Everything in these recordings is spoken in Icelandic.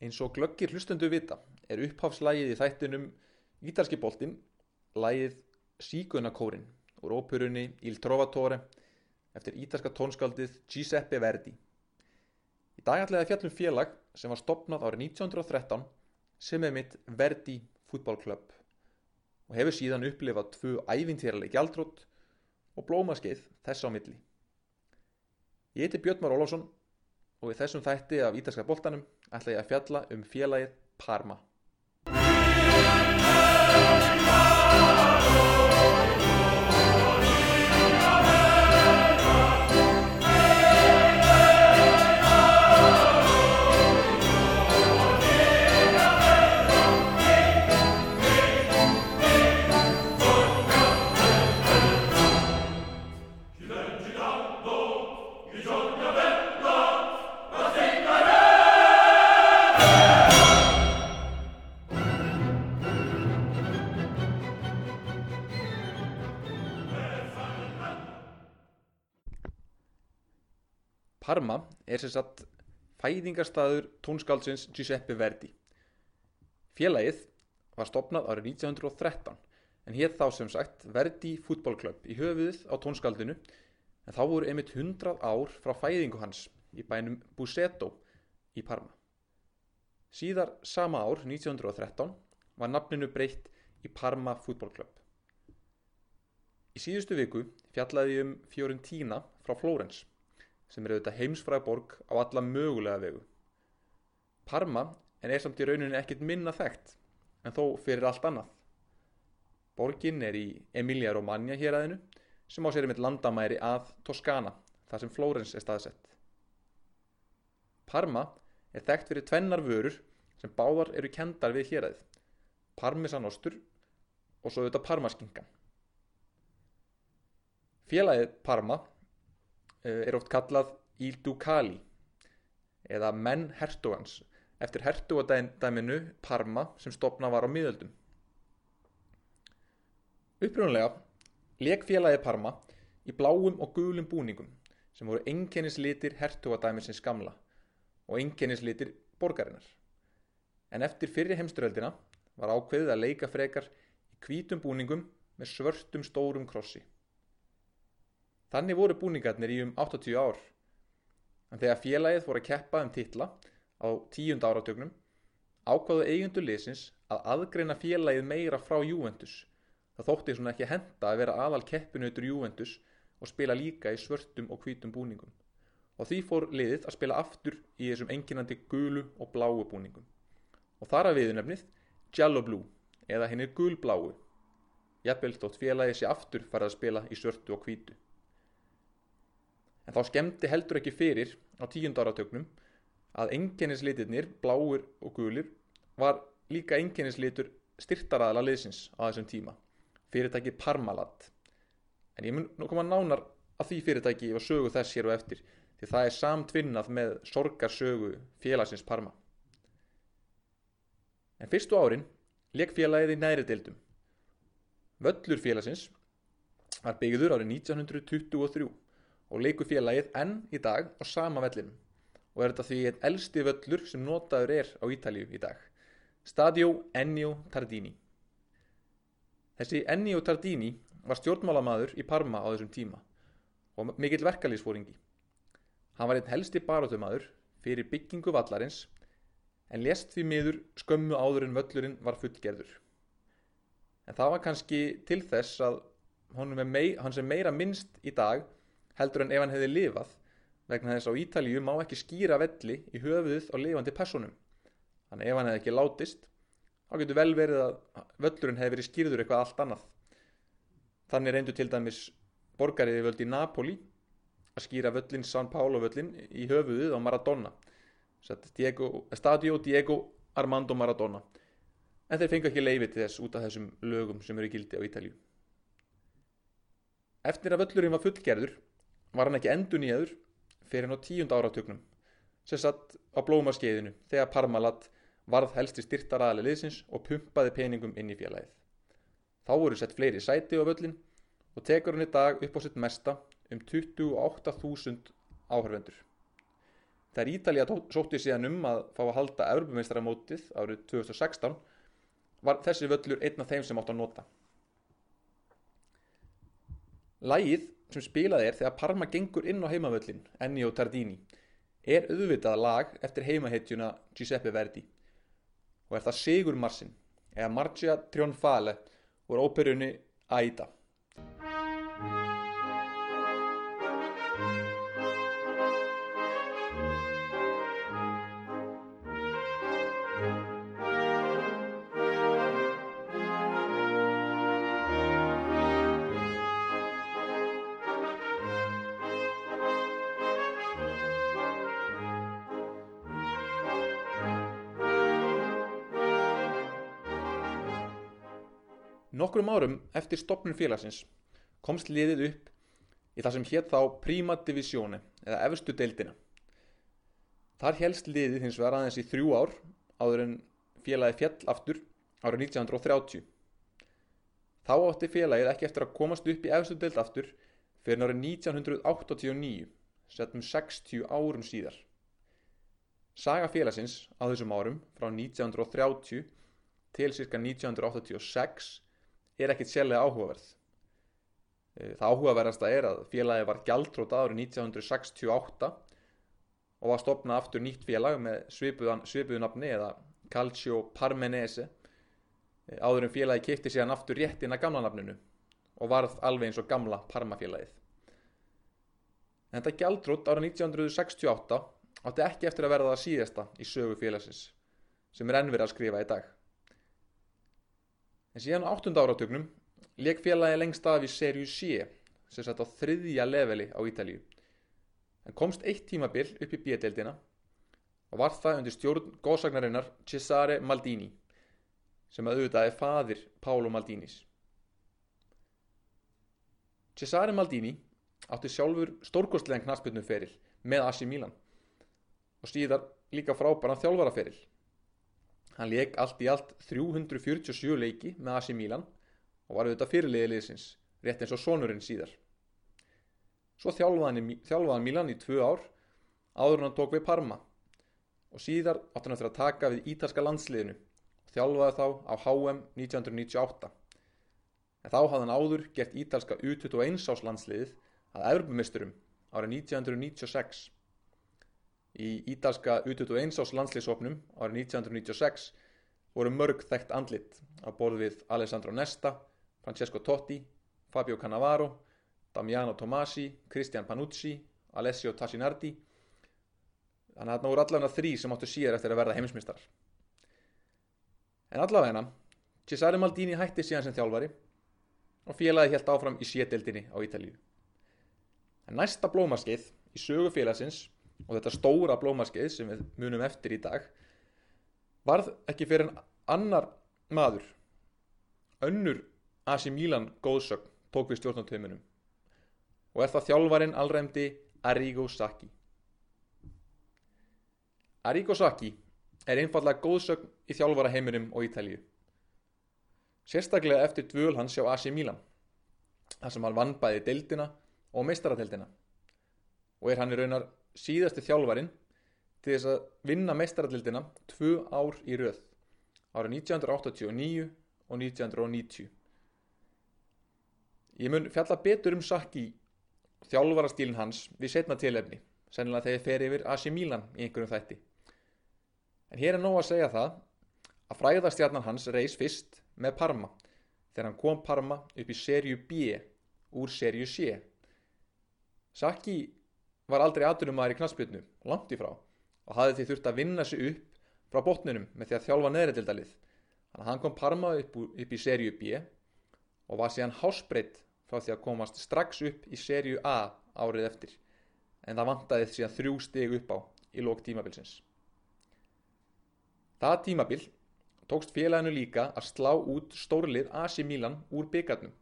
Eins og glöggir hlustendu vita er upphafslægið í þættinum Ítalski boltinn lægið Sígunakórin úr óperunni Il Trovatore eftir ítalska tónskaldið Giuseppe Verdi. Í dag ætlaði að fjallum félag sem var stopnað árið 1913 sem er mitt Verdi fútbólklöpp og hefur síðan upplifað tvö ævintýralegi gjaldrótt og blómaskeið þess á milli. Ég heiti Björn Már Ólafsson og í þessum þætti af Ítalska boltanum ætla ég að fjalla um félagið Parma. Parma er sem sagt fæðingarstaður tónskáldsins Giuseppe Verdi. Félagið var stopnað árið 1913 en hétt þá sem sagt Verdi fútbólklöpp í höfuðið á tónskáldinu en þá voru einmitt 100 ár frá fæðingu hans í bænum Buseto í Parma. Síðar sama ár 1913 var nafninu breytt í Parma fútbólklöpp. Í síðustu viku fjallaði um Fiorentina frá Flórens sem er auðvitað heimsfræð borg á alla mögulega vegu. Parma en er samt í rauninni ekkit minna þekkt en þó fyrir allt annað. Borgin er í Emilia Romagna hér aðinu sem á sér um eitt landamæri að Toskana þar sem Flórens er staðsett. Parma er þekkt fyrir tvennar vörur sem báðar eru kendar við hér aðið. Parmesanostur og svo auðvitað parmaskingan. Félagið Parma er oft kallað Il Ducali eða menn hertugans eftir hertugadæminu Parma sem stopna var á miðöldum. Upprjónulega leik félagið Parma í bláum og gulum búningum sem voru einkennislitir hertugadæmisins gamla og einkennislitir borgarinnar. En eftir fyrri heimsturöldina var ákveðið að leika frekar í hvítum búningum með svörtum stórum krossi. Þannig voru búningarnir í um 80 ár. En þegar félagið fór að keppa um titla á tíund áratögnum ákvaðu eigundur liðsins að aðgreina félagið meira frá Juventus. Það þótti svona ekki henda að vera aðal keppinutur Juventus og spila líka í svörtum og hvítum búningum. Og því fór liðið að spila aftur í þessum enginandi gulu og bláu búningum. Og þar að viðunefnið Giallo Blue eða hinn er gulbláu. Jafnvel þótt félagið sé aftur farið að spila í svörtu og hvítu. En þá skemmti heldur ekki fyrir á tíundaratögnum að enginnislitirnir, bláur og gulir, var líka enginnislitur styrtaraðala liðsins á þessum tíma, fyrirtæki Parmalat. En ég mun nú koma nánar að því fyrirtæki og sögu þess hér og eftir, því það er samtvinnað með sorgarsögu félagsins Parma. En fyrstu árin leik félagið í næri deildum. Völlur félagsins var byggður árið 1923 og leikur félagið enn í dag á sama vellinum og er þetta því einn elsti völlur sem notaður er á Ítalíu í dag. Stadio Ennio Tardini. Þessi Ennio Tardini var stjórnmálamaður í Parma á þessum tíma og mikill verkalýsfóringi. Hann var einn helsti barátumadur fyrir byggingu vallarins en lést því miður skömmu áður en völlurinn var fullgerður. En það var kannski til þess að hann sem meira minnst í dag heldur en ef hann hefði lifað vegna þess á Ítalíu má ekki skýra velli í höfuðuð á lifandi personum. Þannig ef hann hefði ekki látist, þá getur vel verið að völlurinn hefði verið skýrður eitthvað allt annað. Þannig reyndu til dæmis borgariði völdi í Napoli að skýra völlin San Paolo völlin í höfuðuð á Maradona. Diego, Stadio Diego Armando Maradona. En þeir fengi ekki leiði til þess út af þessum lögum sem eru gildi á Ítalíu. Eftir að völlurinn var fullgerður var hann ekki endur nýjaður fyrir hann á tíund áratögnum sem satt á blómaskeiðinu þegar Parmalat varð helsti styrtaraðali liðsins og pumpaði peningum inn í félagið. Þá voru sett fleiri sæti á völlin og tekur hann í dag upp á sitt mesta um 28.000 áhörvendur. þegar Ítalía sótti síðan um að fá að halda Evropameistaramótið árið 2016 var þessi völlur einn af þeim sem átt að nota. Lægið sem spilað er þegar Parma gengur inn á heimavöllin, Ennio Tardini, er auðvitað lag eftir heimahetjuna Giuseppe Verdi og er það Sigur Marsin eða Marcia Trionfale úr óperunni Aida. Nokkrum árum eftir stopnum félagsins komst liðið upp í það sem hétt þá Prima Divisione eða efstu deildina. Þar helst liðið hins vegar aðeins í þrjú ár áður en félagið fjall aftur árið 1930. Þá átti félagið ekki eftir að komast upp í efstu deild aftur fyrir árið 1989, settum 60 árum síðar. Saga félagsins á þessum árum frá 1930 til cirka 1986 er ekkit sérlega áhugaverð. Eh, það áhugaverðasta er að félagi var gjaldrót árið 1968 og var stopnað aftur nýtt félag með svipuðu nafni eða Calcio Parmenese eh, áður en félagi kipti síðan aftur rétt inn að gamla nafninu og varð alveg eins og gamla Parmafélagið. En þetta gjaldrót árið 1968 átti ekki eftir að verða það síðasta í sögu félagsins sem er ennverið að skrifa í dag. En síðan á 8. áratögnum leik félagi lengst af í serju C sem sett á þriðja leveli á Ítalíu. En komst eitt tímabil upp í B-deildina og var það undir stjórn góðsagnarinnar Cesare Maldini sem að auðvitaði fadir Pálo Maldinis. Cesare Maldini átti sjálfur stórkostlegan knasputnum feril með Asi Milan og síðar líka frábæran þjálfaraferil. Hann leik allt í allt 347 leiki með AC Milan og var auðvitað fyrirliðið liðsins, rétt eins og sonurinn síðar. Svo þjálfaði hann Milan í tvö ár áður hann tók við Parma og síðar átti hann eftir að taka við ítalska landsliðinu og þjálfaði þá á HM 1998. En þá hafði hann áður gert ítalska U21 ás landsliðið að Evropamisturum árið 1996. Í ítalska U21 ás landslýsopnum árið 1996 voru mörg þekkt andlit á borð við Alessandro Nesta, Francesco Totti, Fabio Cannavaro, Damiano Tomasi, Cristian Panucci, Alessio Tassinardi. Þannig að þarna voru allavega þrý sem áttu síðar eftir að verða heimismistar. En allavega, Cesare Maldini hætti síðan sem þjálfari og félagi helt áfram í sételdinni á Ítalíu. En næsta blómaskeið í sögu félagsins og þetta stóra blómaskeið sem við munum eftir í dag varð ekki fyrir en annar maður önnur Asi Milan góðsögn tók við stjórnartöminum og er það þjálfarin allræmdi Arrigo Sacchi. Arrigo Sacchi er einfallega góðsögn í þjálfara heiminum og Ítalíu. Sérstaklega eftir dvöl hans hjá Asi Milan þar sem hann vann bæði deildina og meistaradeildina. Og er hann í raunar síðasti þjálfarin til þess að vinna meistarallildina tvö ár í röð árið 1989 og 1990. Ég mun fjalla betur um Saki þjálfarastílinn hans við setna tilefni, sennilega þegar fer yfir Asi Milan í einhverjum þætti. En hér er nóg að segja það að fræðastjarnan hans reys fyrst með Parma þegar hann kom Parma upp í serju B úr serju C. Saki var aldrei aðdunumæður í knaspjörnu, langt í frá og hafði því þurft að vinna sig upp frá botnunum með því að þjálfa neðrætildalið. Þannig að hann kom Parma upp, upp í serju B og var síðan hásbreytt frá því að komast strax upp í serju A árið eftir en það vantaði síðan þrjú steg upp á í lók tímabilsins. Það tímabil tókst félaginu líka að slá út stórlið Asi Milan úr byggarnum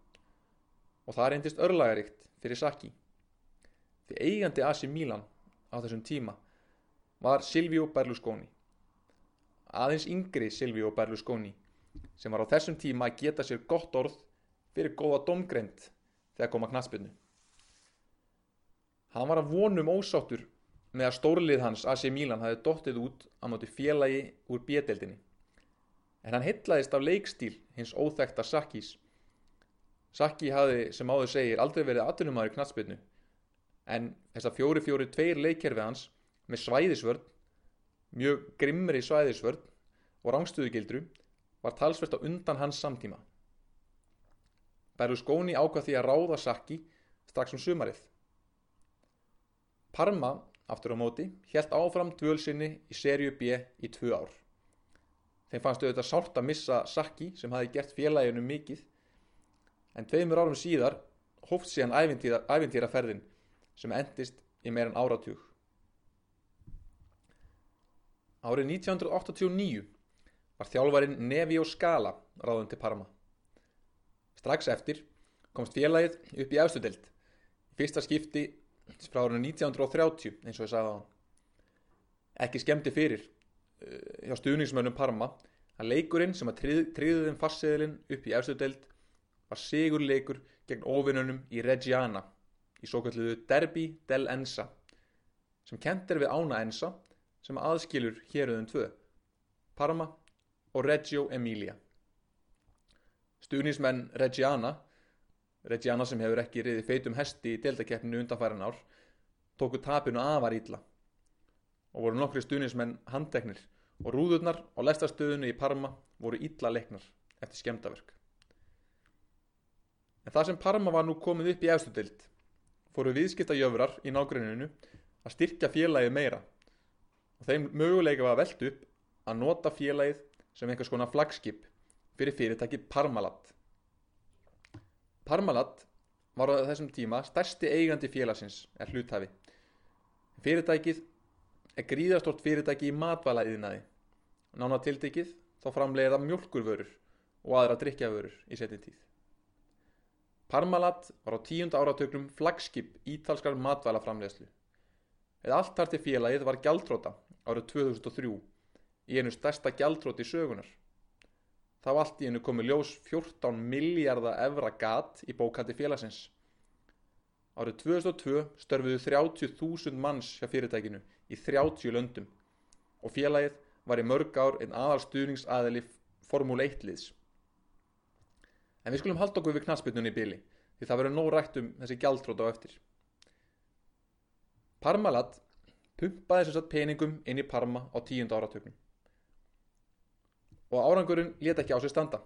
og það reyndist örlagaríkt fyrir Saki. Því eigandi Asi Milan á þessum tíma var Silvio Berlusconi. Aðeins yngri Silvio Berlusconi sem var á þessum tíma að geta sér gott orð fyrir góða domgrend þegar koma knaspinu. Hann var að vonum ósáttur með að stórlið hans AC Milan hafði dottið út á móti félagi úr bjedeldinni. En hann heitlaðist af leikstíl hins óþekta Sakis. Saki hafði sem áður segir aldrei verið atvinnumæður knatsbyrnu en þess að fjóri fjóri tveir leikkerfi hans með svæðisvörn, mjög grimmri svæðisvörn og rángstuðugildru var talsvert á undan hans samtíma. Berlusconi ákvað því að ráða Saki strax um sumarið. Parma, aftur á móti, helt áfram dvölsinni í serju B í tvö ár. Þeim fannst auðvitað sárt að missa Saki sem hafi gert félaginu mikið en tveimur árum síðar hóft síðan æfintýraferðin sem endist í meirann áratug. Árið 1989 var þjálfarin Nevi og Skala ráðum til Parma. Strax eftir komst félagið upp í efstudeld, fyrsta skipti frá árið 1930 eins og ég sagði á hann. Ekki skemmti fyrir uh, hjá stuðningsmönnum Parma að leikurinn sem að tríðu þeim fastseðilinn upp í efstudeld var sigurleikur gegn ofinnunum í Reggiana í svo kalluðu Derby del Ensa sem kent er við ána Ensa sem aðskilur héruðum tvö, Parma og Reggio Emilia. Stuðnismenn Reggiana, Reggiana sem hefur ekki riðið feitum hesti í deltakeppninu undanfæran ár, tóku tapinu afar ítla og voru nokkri stuðnismenn handteknir og rúðurnar á lestastöðunu í Parma voru ítla leiknar eftir skemdaverk. En það sem Parma var nú komið upp í efstudild fóru viðskiptajöfrar í nágruninu að styrkja félagið meira og þeim möguleika var veld upp að nota félagið sem einhvers konar flagskip fyrir fyrirtæki Parmalat. Parmalat var á þessum tíma stærsti eigandi félagsins er hluthafi. Fyrirtækið er gríðastort fyrirtæki í matvælaðiðnaði. Nána tildekið þá framleiða mjölkurvörur og aðra drikkjavörur í setjum tíð. Parmalat var á tíunda áratögnum flagskip ítalskar matvælaframlegslu. Eða allt þar til félagið var gjaldróta árið 2003 í einu stærsta gjaldróti sögunar. Þá allt í einu komi ljós 14 miljardar evra gat í bókandi félagsins. Árið 2002 störfuðu 30.000 manns hjá fyrirtækinu í 30 löndum og félagið var í mörg ár einn aðal stuðningsaðili Formule 1 liðs. En við skulum halda okkur við knastbyrnunni í byli því það verður nóg rætt um þessi gjaldrót á eftir. Parmalat pumpaði sem sagt peningum inn í Parma á tíund áratögnum. Og árangurinn leta ekki á sig standa.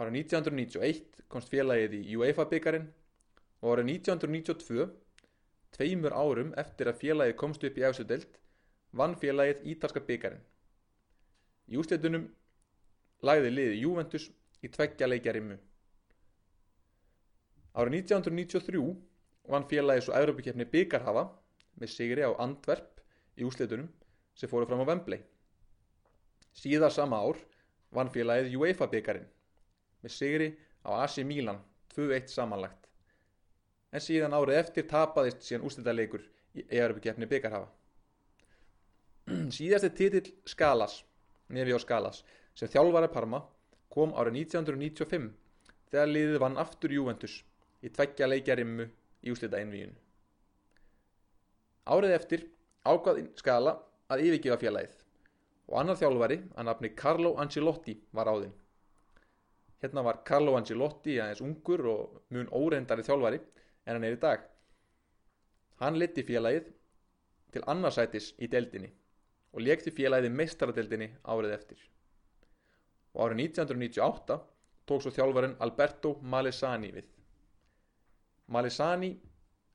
Árið 1991 komst félagið í UEFA byggarinn og árið 1992, tveimur árum eftir að félagið komst upp í efsudelt, vann félagið Ítalska byggarinn. Í úsleitunum lagði liði Juventus í tveggja leikja rimmu. Árið 1993 vann félagið svo Európa-kjefni byggarhafa með sigri á Antwerp í úsleitunum sem fóru fram á Wembley. Síðar sama ár vann félagið UEFA byggarinn með sigri á AC Milan 2-1 samanlagt. En síðan árið eftir tapaðist síðan úrslitaleikur í Európa-kjefni byggarhafa. Síðasti titill Skalas, Nevi og Skalas, sem þjálfari Parma kom árið 1995 þegar liðið vann aftur Juventus í tveggja leikjarimmu í úslita einvíinu. Árið eftir ákvað skala að yfirgefa félagið og annar þjálfari að nafni Carlo Ancelotti var áðinn. Hérna var Carlo Ancelotti aðeins ungur og mun óreindari þjálfari en hann er í dag. Hann leti félagið til annarsætis í deldinni og lekti félagið meistaradeldinni árið eftir. Og árið 1998 tók svo þjálfarin Alberto Malesani við. Malesani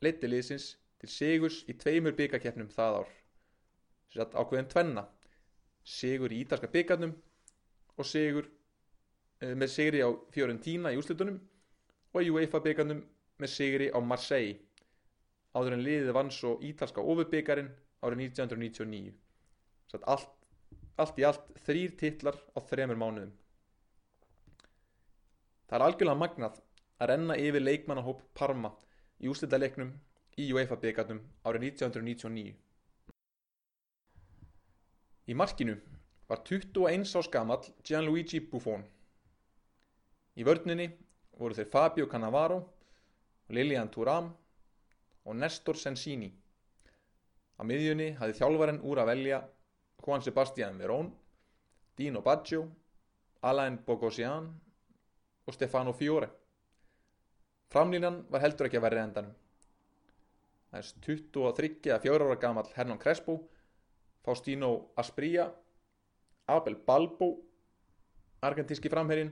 leiti liðsins til sigurs í tveimur byggakeppnum það ár. Sett ákveðin tvenna, sigur í ítalska byggarnum og sigur með sigri á Fiorentina í úslitunum og í UEFA byggarnum með sigri á Marseille áður en liðið vann svo ítalska ofubyggarinn árið 1999. Sett allt, allt í allt þrýr titlar á þremur mánuðum. Það er algjörlega magnað að renna yfir leikmannahóp Parma í úslitaleiknum í UEFA byggarnum árið 1999. Í markinu var 21 ás gamall Gianluigi Buffon. Í vördninni voru þeir Fabio Cannavaro, Lilian Thuram og Nestor Sensini. Á miðjunni hafði þjálfarinn úr að velja Juan Sebastián Verón, Dino Baggio, Alain Bogosian og Stefano Fiore. Framlínan var heldur ekki að verða endanum. Þess 23 að 4 ára gamall Hernan Crespo, Faustino Asprilla, Abel Balbo, argentíski framherrin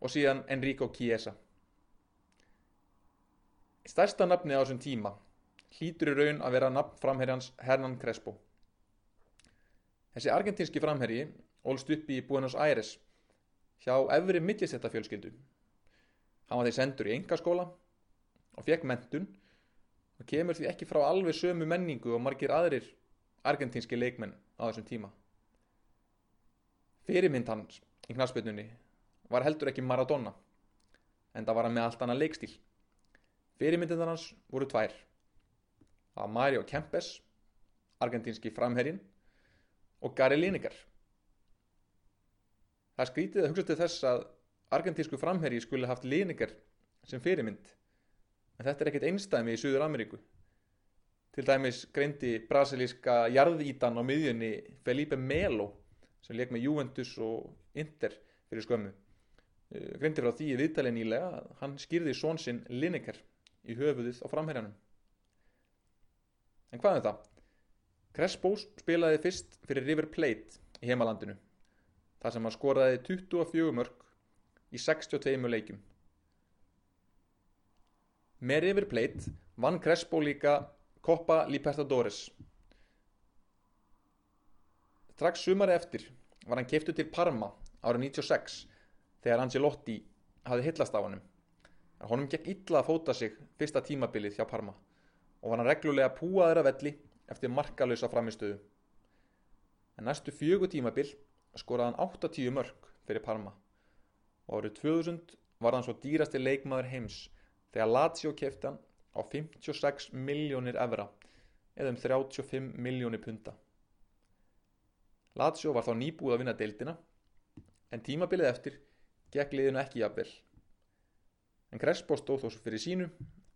og síðan Enrico Chiesa. Stærsta nafni á þessum tíma hlýtur í raun að vera nafn framherjans Hernan Crespo. Þessi argentínski framherji ólst upp í Buenos Aires hjá efri millisetta fjölskyldu. Hann var því sendur í engaskóla og fekk mentun og kemur því ekki frá alveg sömu menningu og margir aðrir argentínski leikmenn á þessum tíma. Fyrirmynd hans í knarspöldunni var heldur ekki Maradona en það var hann með allt annað leikstíl. Fyrirmyndin hans voru tvær. Það var Mario Kempes, argentínski framherrin og Gary Lineker. Það skrítið að hugsa til þess að argentísku framherji skulle haft Lineker sem fyrirmynd en þetta er ekkert einstæmi í Suður Ameríku. Til dæmis greindi brasilíska jarðítan á miðjunni Felipe Melo sem leik með Juventus og Inter fyrir skömmu. Greindi frá því í viðtalið nýlega að hann skýrði svonsinn Lineker í höfuðið á framherjanum. En hvað er það? Crespo spilaði fyrst fyrir River Plate í heimalandinu þar sem hann skoraði 24 mörg í 62 leikjum. Með River Plate vann Crespo líka Copa Libertadores. Strax sumari eftir var hann keiftu til Parma árið 96 þegar Angelotti hafði hillast á hannum. Honum gekk illa að fóta sig fyrsta tímabilið hjá Parma og var hann reglulega púaður að velli eftir markalösa framistöðu. En næstu fjögur tímabil skoraði hann 80 mörg fyrir Parma og árið 2000 var hann svo dýrasti leikmaður heims þegar Lazio kefti hann á 56 miljónir evra eða um 35 miljónir punta. Lazio var þá nýbúið að vinna deildina en tímabilið eftir gekk liðinu ekki jafnvel. En Crespo stóð þó svo fyrir sínu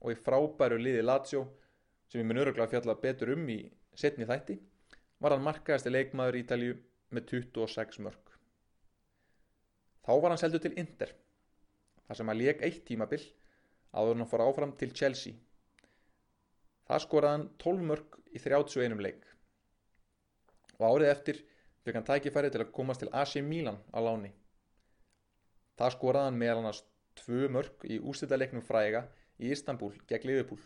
og í frábæru liði Lazio sem ég mun öruglega fjalla betur um í setni þætti var hann markaðasti leikmaður í Ítalju með 26 mörg. Þá var hann seldu til Inter þar sem hann leik eitt tímabil áður hann fór áfram til Chelsea. Það skoraði hann 12 mörg í 31 leik og árið eftir fekk hann tækifæri til að komast til AC Milan á láni. Það skoraði hann meðal annars tvö mörg í ústættaleiknum fræga í Istanbul gegn Liverpool.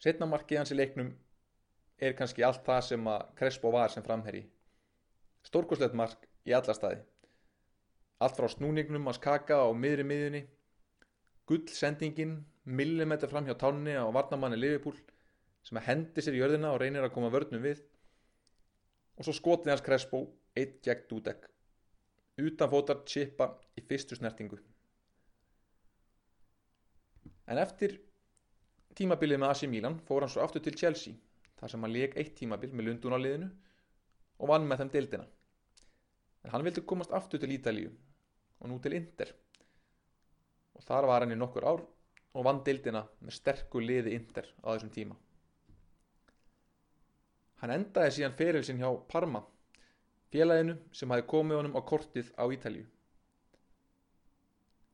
Setna markið hans í leiknum er kannski allt það sem að Crespo var sem framherri. Stórkoslegt mark í alla staði. Allt frá snúningnum að skaka á miðri miðunni, gullsendingin, millimetr fram hjá tánni á varnamanni Liverpool sem að hendi sér í jörðina og reynir að koma vörnum við og svo skotið hans Crespo eitt gegn Dudek utan fótar chipa í fyrstu snertingu. En eftir tímabilið með AC Milan fór hann svo aftur til Chelsea þar sem hann leik eitt tímabil með Lundun á liðinu og vann með þeim deildina. En hann vildi komast aftur til Ítalíu og nú til Inter og þar var hann í nokkur ár og vann deildina með sterku liði Inter á þessum tíma. Hann endaði síðan ferilsinn hjá Parma, félaginu sem hafi komið honum á kortið á Ítalíu.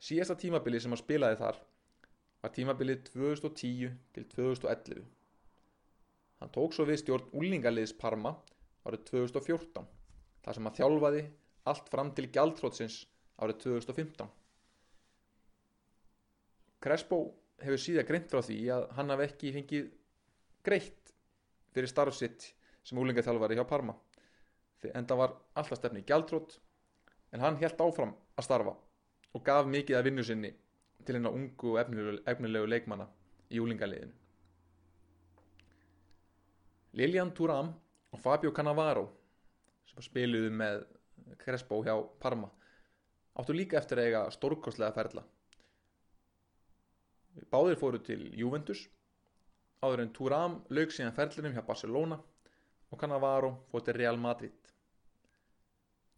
Síðasta tímabili sem hann spilaði þar var tímabilið 2010 til 2011. Hann tók svo við stjórn úlingaliðs Parma árið 2014 þar sem hann þjálfaði allt fram til gjaldtrótsins árið 2015. Crespo hefur síðan greint frá því að hann hafi ekki fengið greitt fyrir starfsitt sem úlingaþjálfari hjá Parma en það var alltaf stefni gjaldtrót en hann held áfram að starfa og gaf mikið af vinnu sinni til hennar ungu og efnilegu, efnilegu leikmanna í úlingaliðinu. Lilian Thuram og Fabio Cannavaro sem spiluðu með Crespo hjá Parma áttu líka eftir að eiga stórkostlega ferla. Báðir fóru til Juventus áður en Thuram laug síðan ferlinum hjá Barcelona og Cannavaro fór til Real Madrid.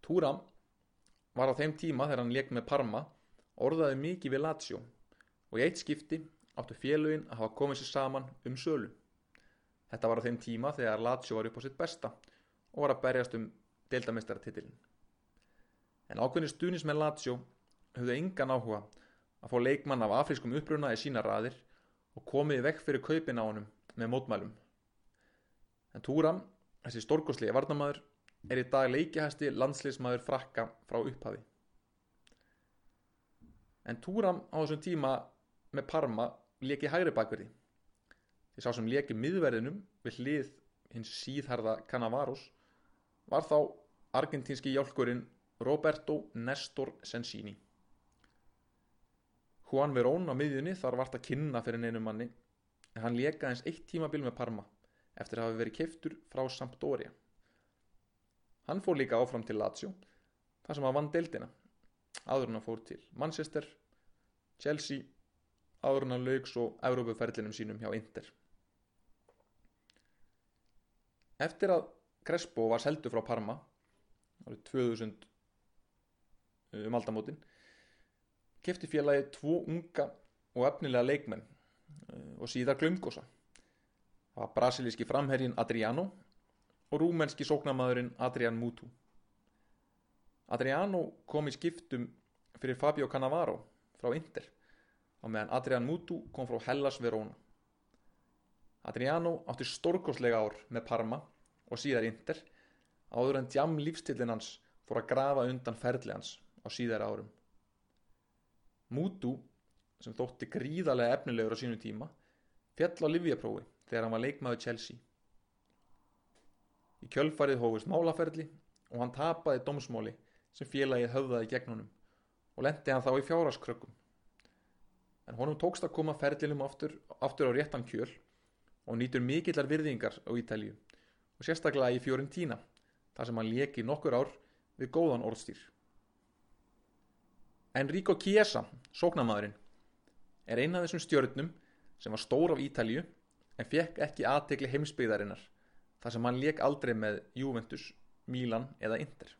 Thuram var á þeim tíma þegar hann leik með Parma orðaði mikið við Lazio og í eitt skipti áttu félögin að hafa komið sér saman um sölu. Þetta var á þeim tíma þegar Lazio var upp á sitt besta og var að berjast um deildamestaratitilin. En ákveðni stuðnis með Lazio höfðu engan áhuga að fá leikmann af afrískum uppruna í sína raðir og komiði vekk fyrir kaupin á honum með mótmælum. En Túram, þessi stórkoslega varnamæður, er í dag leikihæsti landsliðsmaður frakka frá upphafi. En Túram á þessum tíma með Parma leki hægri bakverði. Því sá sem leki miðverðinum við hlið hins síðharða Cannavaros var þá argentínski hjálkurinn Roberto Nestor Sensini. Juan Verón á miðjunni þar vart að kynna fyrir neinum manni en hann leka eins eitt tímabil með Parma eftir að hafa verið keiftur frá Sampdoria. Hann fór líka áfram til Lazio þar sem hann vann deildina. Áður hann fór til Manchester, Chelsea, áður hann laugs og Európuferlinum sínum hjá Inter. Eftir að Crespo var seldu frá Parma árið 2000 um aldamótin kefti félagi tvo unga og efnilega leikmenn og síðar glömgosa það var brasilíski framherjin Adriano og rúmenski sóknamaðurinn Adrian Mutu Adriano kom í skiptum fyrir Fabio Cannavaro frá Inter á meðan Adrian Mutu kom frá Hellas Verona Adriano átti stórkoslega ár með Parma og síðar Inter áður en djam lífstillin hans fór að grafa undan ferli hans á síðar árum. Mútu, sem þótti gríðarlega efnilegur á sínum tíma, fjall á Livjaprófi þegar hann var leikmaður Chelsea. Í kjölfarið hófist málaferli og hann tapaði domsmóli sem félagið höfðaði gegn honum og lendi hann þá í fjáraskrökkum. En honum tókst að koma ferlinum aftur, aftur á réttan kjöl og nýtur mikillar virðingar á Ítalju og sérstaklega í Fiorentína þar sem hann leki nokkur ár við góðan orðstýr. Enrico Chiesa, sóknamaðurinn, er eina af þessum stjörnum sem var stór af Ítalju en fekk ekki aðtegli heimsbyggðarinnar þar sem hann lek aldrei með Juventus, Milan eða Inter.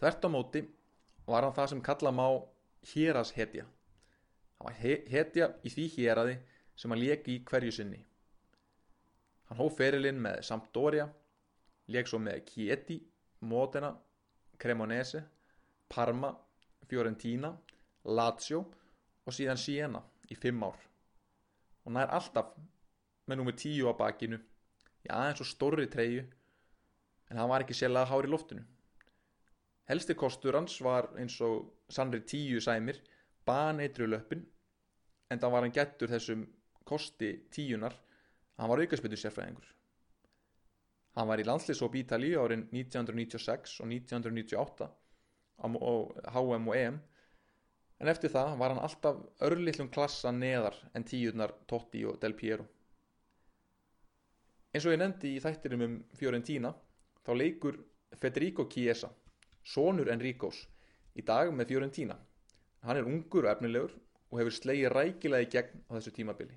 Þvert á móti var hann það sem kalla má héras hetja. Hann var hetja í því héraði sem hann leki í hverju sinni. Hann hóf ferilinn með Sampdoria, leik svo með Chieti, Modena, Cremonese, Parma, Fiorentina, Lazio og síðan Siena í fimm ár. Og nær alltaf með nummer tíu á bakinu, í aðeins og stórri treyju, en hann var ekki sérlega hár í loftinu. Helsti kostur hans var eins og sannri tíu sæmir, baneitru löppin, en það var hann gettur þessum kosti tíunar hann var aukarspildu sérfræðingur. Hann var í landslýsóp Ítalíu árin 1996 og 1998 á HM og EM en eftir það var hann alltaf örlillum klassa neðar en tíunar Totti og Del Piero. Eins og ég nefndi í þættinum um Fiorentína þá leikur Federico Chiesa, sonur Enricos, í dag með Fiorentína. Hann er ungur og efnilegur og hefur slegið rækilega í gegn á þessu tímabili.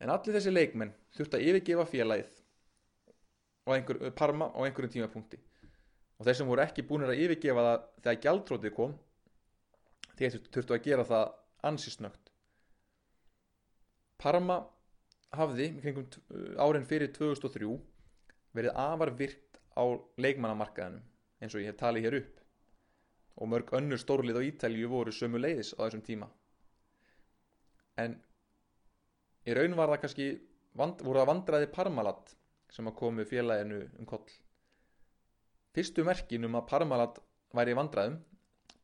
En allir þessi leikmenn þurft að yfirgefa félagið og einhver, Parma á einhverjum tímapunkti og þeir sem voru ekki búinir að yfirgefa það þegar gjaldrótið kom þeir þurftu að gera það ansisnögt Parma hafði kringum árin fyrir 2003 verið afar virt á leikmannamarkaðinum eins og ég hef talið hér upp. Og mörg önnur stórlið á Ítalju voru sömu leiðis á þessum tíma. En í raun var það kannski vand, voru það vandraði Parmalat sem að komu félaginu um koll. Fyrstu merkin um að Parmalat væri vandraðum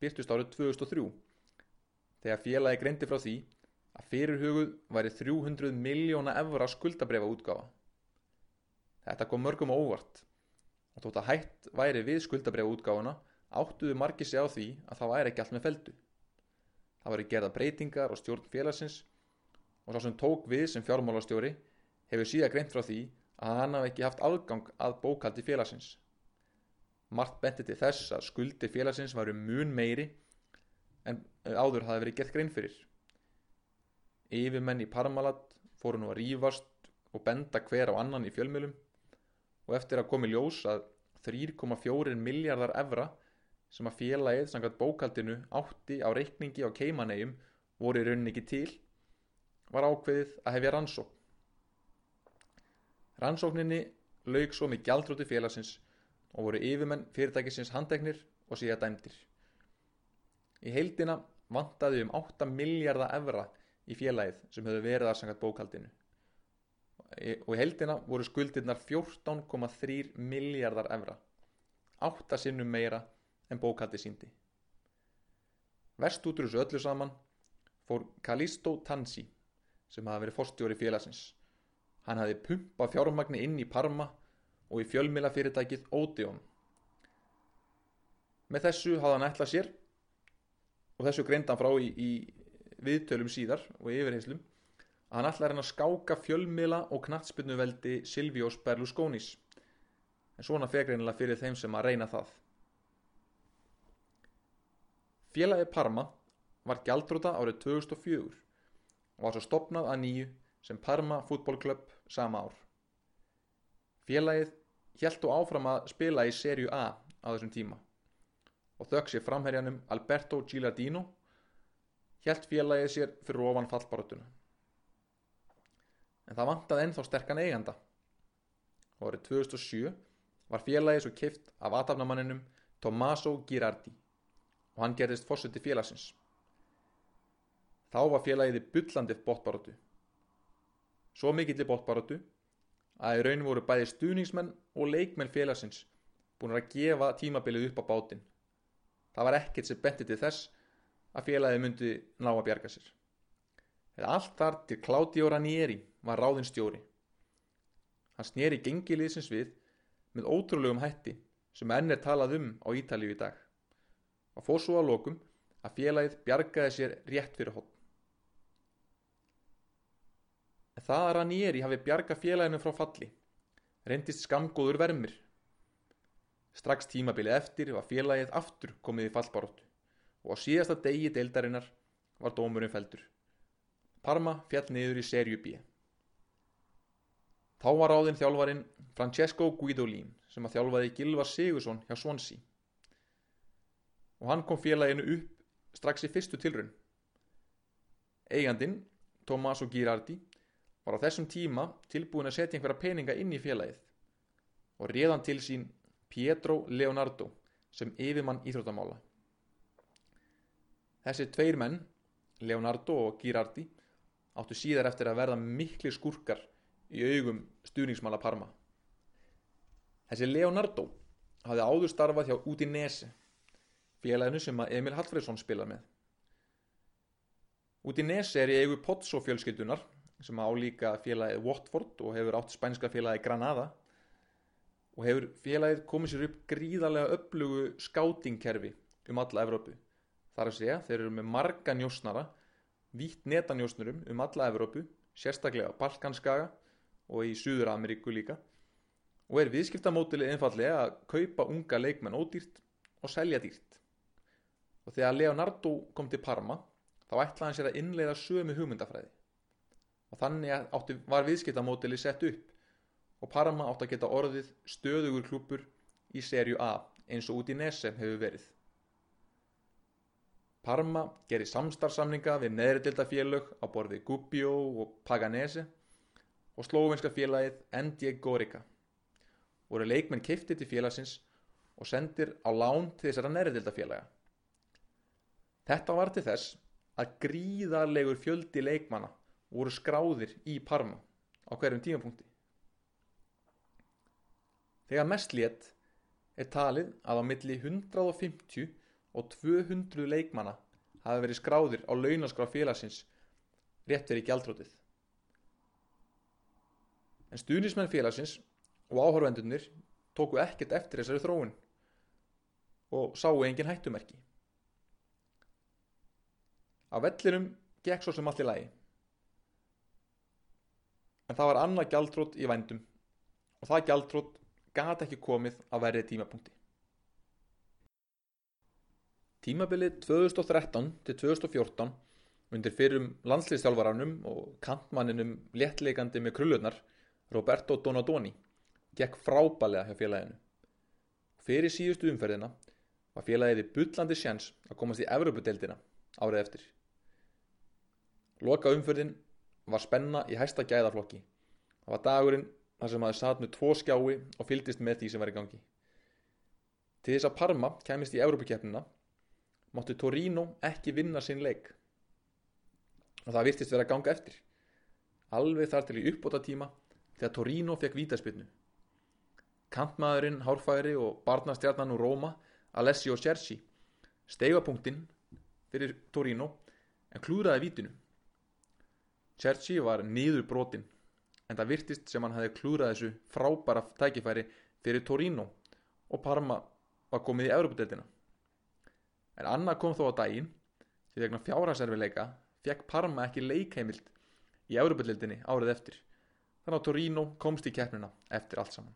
byrtust árið 2003 þegar félagi greindi frá því að fyrirhuguð væri 300 miljóna evra skuldabrefa útgáfa þetta kom mörgum óvart og þótt að hætt væri við skuldabrefa útgáfuna áttuðu margir sig á því að það væri ekki allt með feldu það væri gerða breytingar og stjórn félagsins og sá sem tók við sem fjármálastjóri hefur síðan greint frá því að hann hafi ekki haft aðgang að bókaldi félagsins. Margt benti til þess að skuldi félagsins varu mun meiri en áður hafi verið gett grein fyrir. Yfirmenn í Parmalat fóru nú að rýfast og benda hver á annan í fjölmjölum og eftir að komi ljós að 3,4 miljardar evra sem að félagið samkvæmt bókaldinu átti á reikningi á keimanegjum voru í rauninni ekki til var ákveðið að hefja rannsók Rannsókninni lauk svo með gjaldróti félagsins og voru yfirmenn fyrirtækisins handteknir og síðan dæmdir. Í heildina vantaði um 8 miljardar evra í félagið sem höfðu verið aðsangat bókaldinu og í heildina voru skuldirnar 14,3 miljardar evra. 8 sinnum meira en bókaldi síndi Vest út úr þessu öllu saman fór Kalisto Tansi sem hafi verið fórstjóri félagsins. Hann hafi pumpað fjármagni inn í Parma og í fjölmila fyrirtækið Odeon. Með þessu hafði hann ætlað sér og þessu greindan frá í, í viðtölum síðar og yfirheyslum að hann ætlaði að skáka fjölmila og knatsbyrnuveldi Silvios Berlusconis. En svona fegreinilega fyrir þeim sem að reyna það. Félagi Parma var gjaldróta árið 2004 og var svo stopnað að nýju sem Parma fútbólklöpp sama ár. Félagið hjæltu áfram að spila í serju A á þessum tíma. Og þögg sér framherjanum Alberto Gilardino hjælt félagið sér fyrir ofan fallbarotuna en það vantaði ennþá sterkan eiganda. Árið 2007 var félagið svo keift af aðtafnamanninum Tommaso Girardi. Og hann gerðist fórseti félagsins. Þá var félagið í byllandi bóttbarótu svo mikill í bóttbarótu að í raun voru bæði stuðningsmenn og leikmenn félagsins búin að gefa tímabilið upp á bátinn. Það var ekkert sem benti til þess að félagið myndi ná að bjarga sér allt þar til Claudio Ranieri var ráðinn stjóri. Hann snýri gengiliðsins við með ótrúlegum hætti sem enn er talað um á Ítalíu í dag. Og fór svo að lokum að félagið bjargaði sér rétt fyrir hótt en það að Ranieri hafi bjarga félaginu frá falli reyndist skamgóður vermir. Strax tímabilið eftir var félagið aftur komið í fallbaróttu og á síðasta degi deildarinnar var dómurinn feldur. Parma fjall niður í serju B. Þá var ráðinn þjálfarin Francesco Guidolin sem að þjálfaði Gilvar Sigursson hjá Swansea og hann kom félaginu upp strax í fyrstu tilrun. Eigandin, Tommaso Girardi, var á þessum tíma tilbúin að setja einhverja peninga inn í félagið og réðan til sín Pietro Leonardo sem yfirmann íþróttamála. Þessi tveir menn, Leonardo og Girardi, áttu síðar eftir að verða mikli skurkar í augum stuðningsmála Parma. Þessi Leonardo hafði áður starfað hjá Udinese, félaginu sem Emil Hallfredsson spilað með. Udinese er í eigu Pozzo fjölskyldunar sem á líka félagið Watford og hefur átt spænska félagið Granada og hefur félagið komið sér upp gríðarlega upplugu skátingkerfi um alla Evrópu þar að segja þeir eru með marga njósnara vítt netanjósnurum um alla Evrópu sérstaklega Balkanskaga og í Suður Ameríku líka og er viðskiptamótilið einfallega að kaupa unga leikmenn ódýrt og selja dýrt. Og þegar Leonardo kom til Parma þá ætlaði hann sér að innleiða sömu hugmyndafræði. Og þannig átti, var viðskiptamótilið sett upp og Parma átti að geta orðið stöðugur klúpur í serju A eins og út í Nesem hefur verið Parma gerir samstarfsamninga við neðridildafélög á borði Gubbio og Paganese og slófinska félagið Endje Gorica. Voru leikmenn kiftið til félagsins og sendir á lán til þessara neðridildafélaga. Þetta var til þess að gríðarlegur fjöldi leikmanna voru skráðir í Parma á hverjum tímapunkti. Þegar mest létt er talið að á milli 150 og 200 leikmanna hafi verið skráðir á launaskrá félagsins rétt verið gjaldrótið. En stuðnismenn félagsins og áhörvendunir tóku ekkert eftir þessari þróun og sáu engin hættumerki. Á vellinum gekk svo sem allt í lagi. En það var annað gjaldrót í vændum og það gjaldrót gati ekki komið á verið tímapunkti. Tímabilið 2013 til 2014 undir fyrrum landslýstjálfaranum og kantmanninum léttleikandi með krullunar Roberto Donadoni gekk frábælega hjá félaginu. Fyrir síðustu umferðina var félagið í bullandi sjans að komast í Evropadeildina árið eftir. Loka umferðin var spenna í hæsta gæðaflokki. Það var dagurinn þar sem maður satt með tvo skjái og fylgdist með því sem var í gangi. Til þess að Parma kemist í Európa-keppnina mátti Torino ekki vinna sinn leik og það virtist vera að ganga eftir. Alveg þar til í uppbóta tíma þegar Torino fekk vítaspilnu. Kantmaðurinn, Hárfæri og barnastjarnan úr Róma, Alessio Cerci, stegapunktinn fyrir Torino en klúðraði vítinu. Cerci var nýður brotinn en það virtist sem hann hafi klúðrað þessu frábæra tækifæri fyrir Torino og Parma var komið í Európa-deltina. En annað kom þó á daginn því vegna fjárhagserfileika fekk Parma ekki leikheimild í Európa-deldinni árið eftir. Þannig að Torino komst í keppnina eftir allt saman.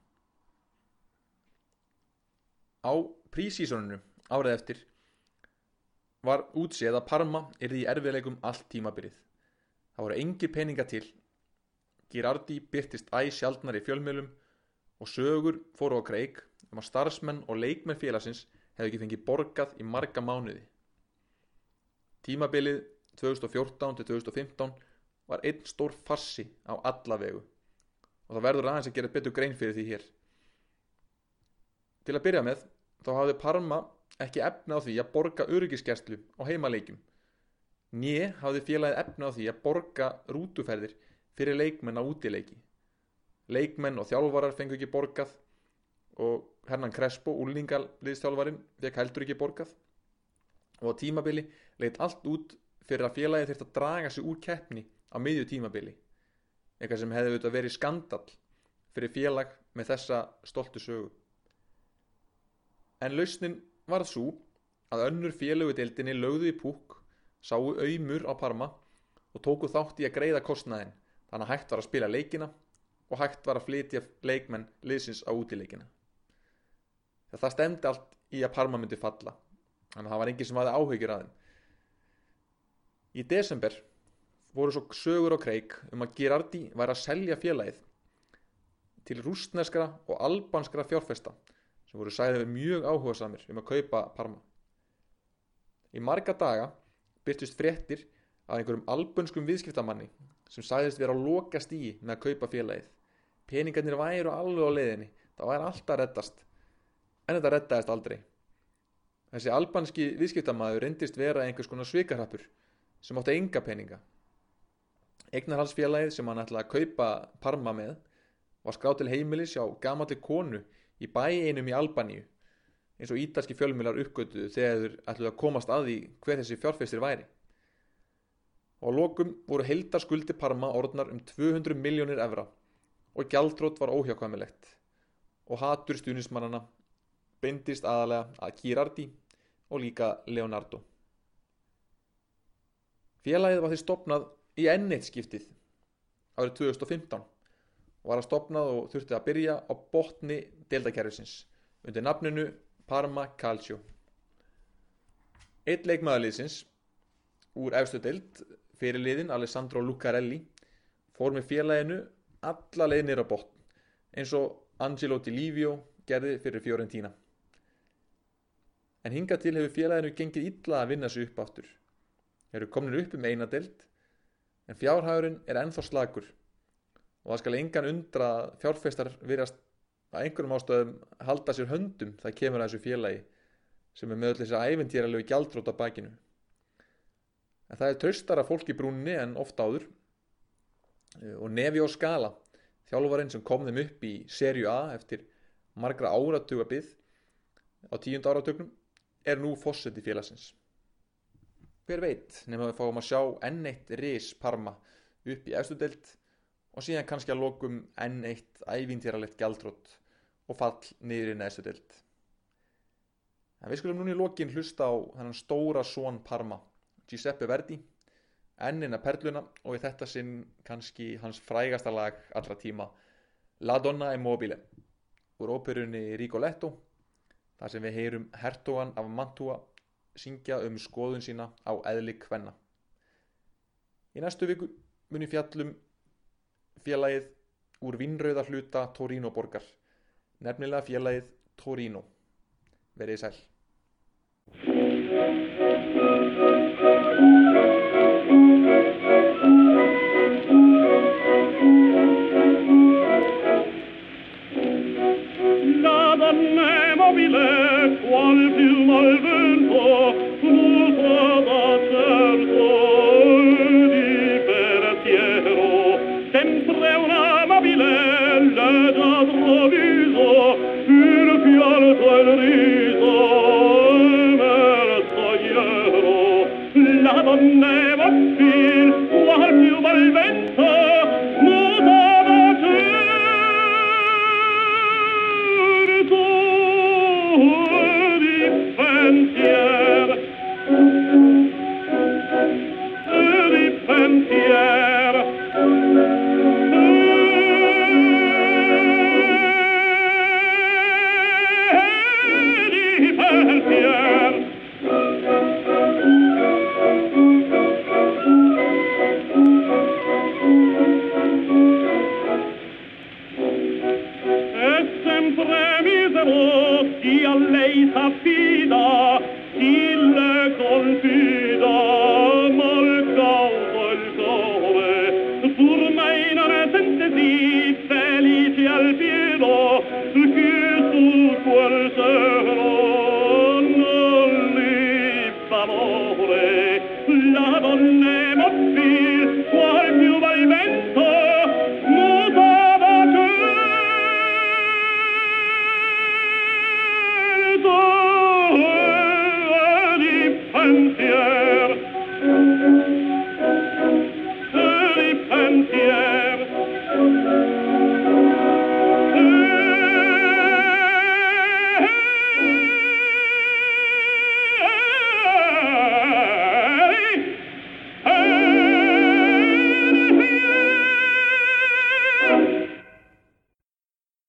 Á prísísoninu árið eftir var útséð að Parma erði í erfiðleikum allt tímabilið. Það voru engi peninga til. Girardi byrtist æg sjaldnar í fjölmjölum og sögur fóru á kreik um að starfsmenn og leikmenn félagsins hefði ekki fengið borgað í marga mánuði. Tímabilið 2014-2015 var einn stór farsi á alla vegu og það verður aðeins að gera betur grein fyrir því hér. Til að byrja með þá hafði Parma ekki efna á því að borga öryggiskerstlu á heimaleikjum. Nýi hafði félagið efna á því að borga rútuferðir fyrir leikmenn á útileiki. Leikmenn og þjálfarar fengu ekki borgað og Hernan Crespo, úlningarliðstjálfarin, fekk heldur ekki borgað. Og á tímabili leitt allt út fyrir að félagið þurft að draga sig úr keppni á miðju tímabili. Eitthvað sem hefði auðvitað verið skandal fyrir félag með þessa stoltu sögu. En lausnin varð svo að önnur félögudeildinni lögðu í púk sáu auðmur á Parma og tóku þátt í að greiða kostnaðin þannig að hægt var að spila leikina og hægt var að flytja leikmenn liðsins á útileikina það stemdi allt í að Parma myndi falla. Þannig að það var enginn sem hafði áhugir að þeim. Í desember voru svo sögur og kreik um að Girardi væri að selja félagið til rústneskra og albanskra fjárfesta sem voru sæðið mjög áhuga samir um að kaupa Parma. Í marga daga byrtist fréttir af einhverjum albanskum viðskiptamanni sem sæðist vera á loka stíi með að kaupa félagið. Peningarnir væru alveg á leiðinni. Það væri alltaf reddast en þetta reddaðist aldrei. Þessi albanski viðskiptamaður reyndist vera einhvers konar svikarhappur sem átti enga peninga. Egnarhalsfélagið sem hann ætlaði að kaupa Parma með var skráð til heimilis á gamalli konu í bæ einum í Albaníu eins og ítalski fjölmjölar uppgötuðu þegar þeir ætluði að komast að því hver þessi fjárfeistir væri. Og á lokum voru heildarskuldi Parma orðnar um 200 miljónir evra og gjaldrótt var óhjákvæmilegt og hatur stuðnismannana beindist aðalega að Girardi og líka Leonardo. Félagið var því stopnað í ennitt skiptið árið 2015 og var að stopnað og þurfti að byrja á botni deildakerfisins undir nafninu Parma Calcio. Eitt leikmaðurliðsins úr efstu deild fyrirliðin Alessandro Lucarelli fór með félaginu alla leiðnir á botn eins og Angelo Di Livio gerði fyrir Fiorentina en hinga til hefur félaginu gengið illa að vinna sig upp áttur. Þeir eru komin upp um eina delt, en fjárhægurinn er ennþá slagur og það skal engan undra að fjárfestar virðast að einhverjum ástöðum halda sér höndum það kemur að þessu félagi sem er með öll þessi æventýralegu gjaldrót á bakinu. En það er traustara fólk í brúnni en ofta áður og Nevi og Skala, þjálfarinn sem kom þeim upp í serju A eftir margra áratuga byggð á tíund áratögnum er nú fórseti félagsins. Hver veit nema við fáum að sjá enn eitt ris Parma upp í efstudelt og síðan kannski að lokum enn eitt ævintýralegt gjaldrótt og fall niður í neðstu delt. En við skulum núni í lokin hlusta á þennan stóra són Parma, Giuseppe Verdi, ennina perluna og í þetta sinn kannski hans frægasta lag allra tíma, La Donna e Mobile, úr óperunni Rigoletto þar sem við heyrum hertogan af Mantua syngja um skoðun sína á eðli kvenna. Í næstu viku muni fjallum félagið úr vinnröða hluta Torino borgar, nefnilega félagið Torino. Verðið sæl. nobile, qual più malvegno.